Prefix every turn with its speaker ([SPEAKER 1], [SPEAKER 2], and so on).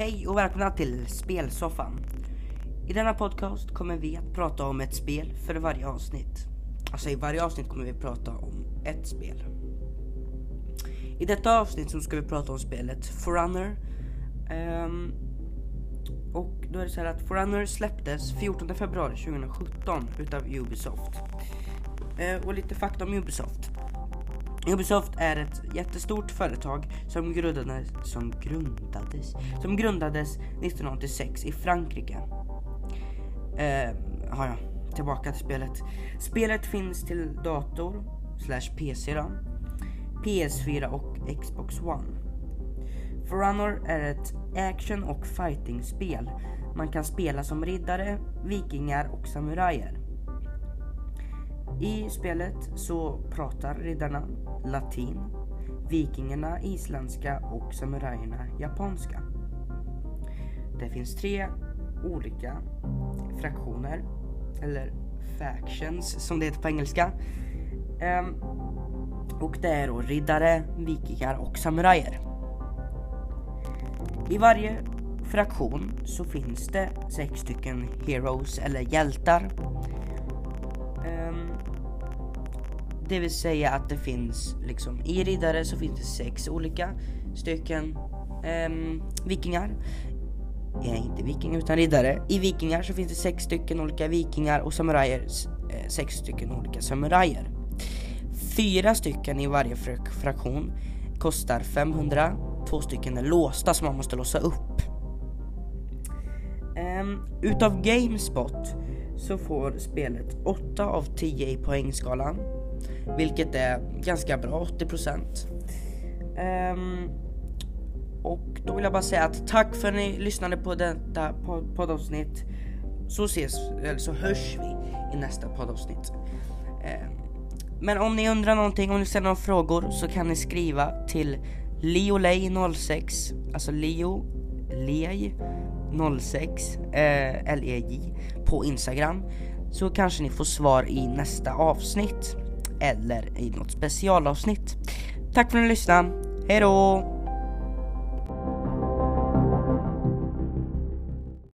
[SPEAKER 1] Hej och välkomna till Spelsoffan. I denna podcast kommer vi att prata om ett spel för varje avsnitt. Alltså i varje avsnitt kommer vi prata om ett spel. I detta avsnitt så ska vi prata om spelet Forerunner. Um, och då är det så här att Forerunner släpptes 14 februari 2017 utav Ubisoft. Uh, och lite fakta om Ubisoft. Ubisoft är ett jättestort företag som grundades, som grundades, som grundades 1986 i Frankrike. Eh, har jag tillbaka till spelet. Spelet finns till dator slash PC då, PS4 och Xbox One. Forerunner är ett action och fighting-spel. Man kan spela som riddare, vikingar och samurajer. I spelet så pratar riddarna latin, vikingarna isländska och samurajerna japanska. Det finns tre olika fraktioner, eller factions som det heter på engelska. Um, och det är då riddare, vikingar och samurajer. I varje fraktion så finns det sex stycken heroes eller hjältar. Um, det vill säga att det finns liksom i riddare så finns det sex olika stycken um, vikingar. Ja, inte vikingar utan riddare. I vikingar så finns det sex stycken olika vikingar och samurajer eh, sex stycken olika samurajer. Fyra stycken i varje frak fraktion kostar 500. Två stycken är låsta som man måste låsa upp. Um, utav Gamespot så får spelet 8 av 10 i poängskalan vilket är ganska bra, 80%. Um, ehm, och då vill jag bara säga att tack för att ni lyssnade på detta poddavsnitt. Så ses, eller så hörs vi i nästa poddavsnitt. Um, men om ni undrar någonting, om ni ställer några frågor så kan ni skriva till leolej06, alltså leo lej 06 eh, LEJ på Instagram så kanske ni får svar i nästa avsnitt eller i något specialavsnitt. Tack för att ni lyssnade, hejdå!